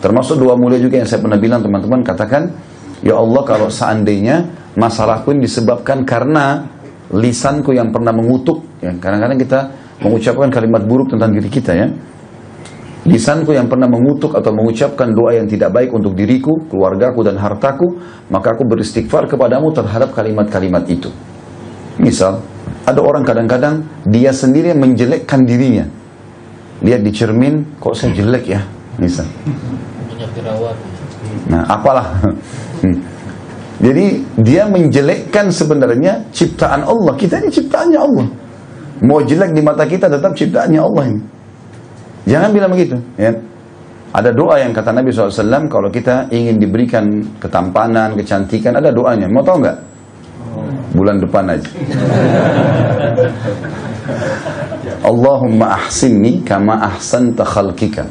Termasuk doa mulia juga yang saya pernah bilang teman-teman katakan, Ya Allah kalau seandainya masalahku ini disebabkan karena lisanku yang pernah mengutuk, ya kadang-kadang kita mengucapkan kalimat buruk tentang diri kita ya. Lisanku yang pernah mengutuk atau mengucapkan doa yang tidak baik untuk diriku, keluargaku dan hartaku, maka aku beristighfar kepadamu terhadap kalimat-kalimat itu. Misal, ada orang kadang-kadang dia sendiri menjelekkan dirinya. Lihat di cermin, kok saya jelek ya? Misal. Nah, apalah. Hmm. Jadi dia menjelekkan sebenarnya ciptaan Allah. Kita ini ciptaannya Allah. Mau jelek di mata kita tetap ciptaannya Allah ini. Jangan bilang begitu. Ya. Ada doa yang kata Nabi SAW kalau kita ingin diberikan ketampanan, kecantikan, ada doanya. Mau tahu nggak? Bulan depan aja. Allahumma ahsinni kama ahsanta khalqika.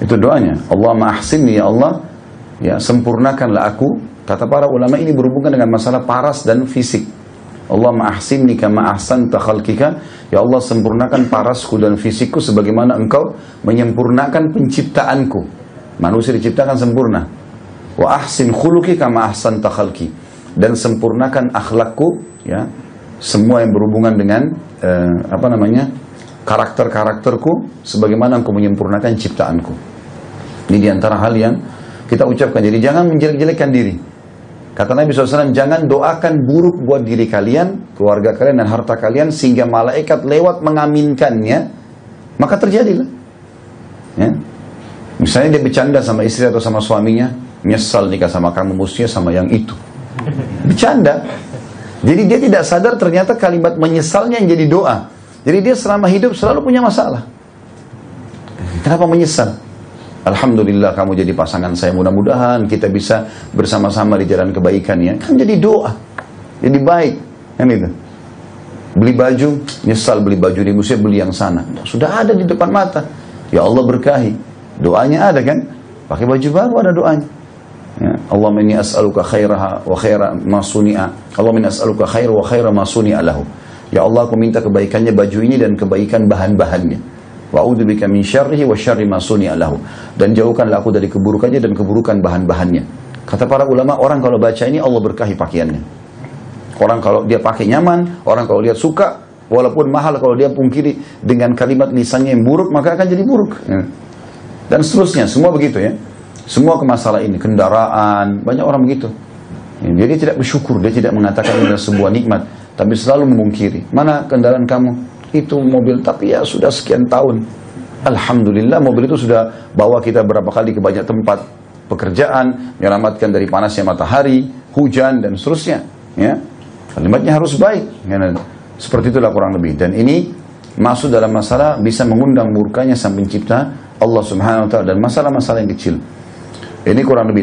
Itu doanya. Allahumma ahsinni ya Allah ya sempurnakanlah aku kata para ulama ini berhubungan dengan masalah paras dan fisik Allah ma'ahsinni kama ahsanta khalqika ya Allah sempurnakan parasku dan fisikku sebagaimana engkau menyempurnakan penciptaanku manusia diciptakan sempurna wa ahsin khuluki kama ahsanta khalqi dan sempurnakan akhlakku ya semua yang berhubungan dengan eh, apa namanya karakter-karakterku sebagaimana engkau menyempurnakan ciptaanku ini di antara hal yang kita ucapkan. Jadi jangan menjelek-jelekkan diri. Kata Nabi SAW, jangan doakan buruk buat diri kalian, keluarga kalian, dan harta kalian, sehingga malaikat lewat mengaminkannya, maka terjadilah. Ya. Misalnya dia bercanda sama istri atau sama suaminya, nyesal nikah sama kamu, musuhnya sama yang itu. Bercanda. Jadi dia tidak sadar ternyata kalimat menyesalnya yang jadi doa. Jadi dia selama hidup selalu punya masalah. Kenapa menyesal? Alhamdulillah kamu jadi pasangan saya mudah-mudahan. Kita bisa bersama-sama di jalan kebaikan ya. Kan jadi doa. Jadi baik. Kan itu? Beli baju nyesal beli baju di musim beli yang sana. Sudah ada di depan mata. Ya Allah berkahi. Doanya ada kan? Pakai baju baru ada doanya ya. Allah inni as'aluka khairaha wa khaira ma suni'a Allah inni as'aluka khair wa khaira ma suni'a lahu ya Allah aku minta kebaikannya baju ini dan kebaikan bahan-bahannya Wa'udzubika min syarrihi wa syarri ma lahu. Dan jauhkanlah aku dari keburukannya dan keburukan bahan-bahannya. Kata para ulama, orang kalau baca ini Allah berkahi pakaiannya. Orang kalau dia pakai nyaman, orang kalau lihat suka, walaupun mahal kalau dia pungkiri dengan kalimat lisannya yang buruk, maka akan jadi buruk. Ya. Dan seterusnya, semua begitu ya. Semua ke masalah ini, kendaraan, banyak orang begitu. Dia tidak bersyukur, dia tidak mengatakan ini sebuah nikmat, tapi selalu memungkiri. Mana kendaraan kamu? itu mobil tapi ya sudah sekian tahun Alhamdulillah mobil itu sudah bawa kita berapa kali ke banyak tempat pekerjaan menyelamatkan dari panasnya matahari hujan dan seterusnya ya kalimatnya harus baik ya, seperti itulah kurang lebih dan ini masuk dalam masalah bisa mengundang murkanya sang pencipta Allah subhanahu wa ta'ala dan masalah-masalah yang kecil ini kurang lebih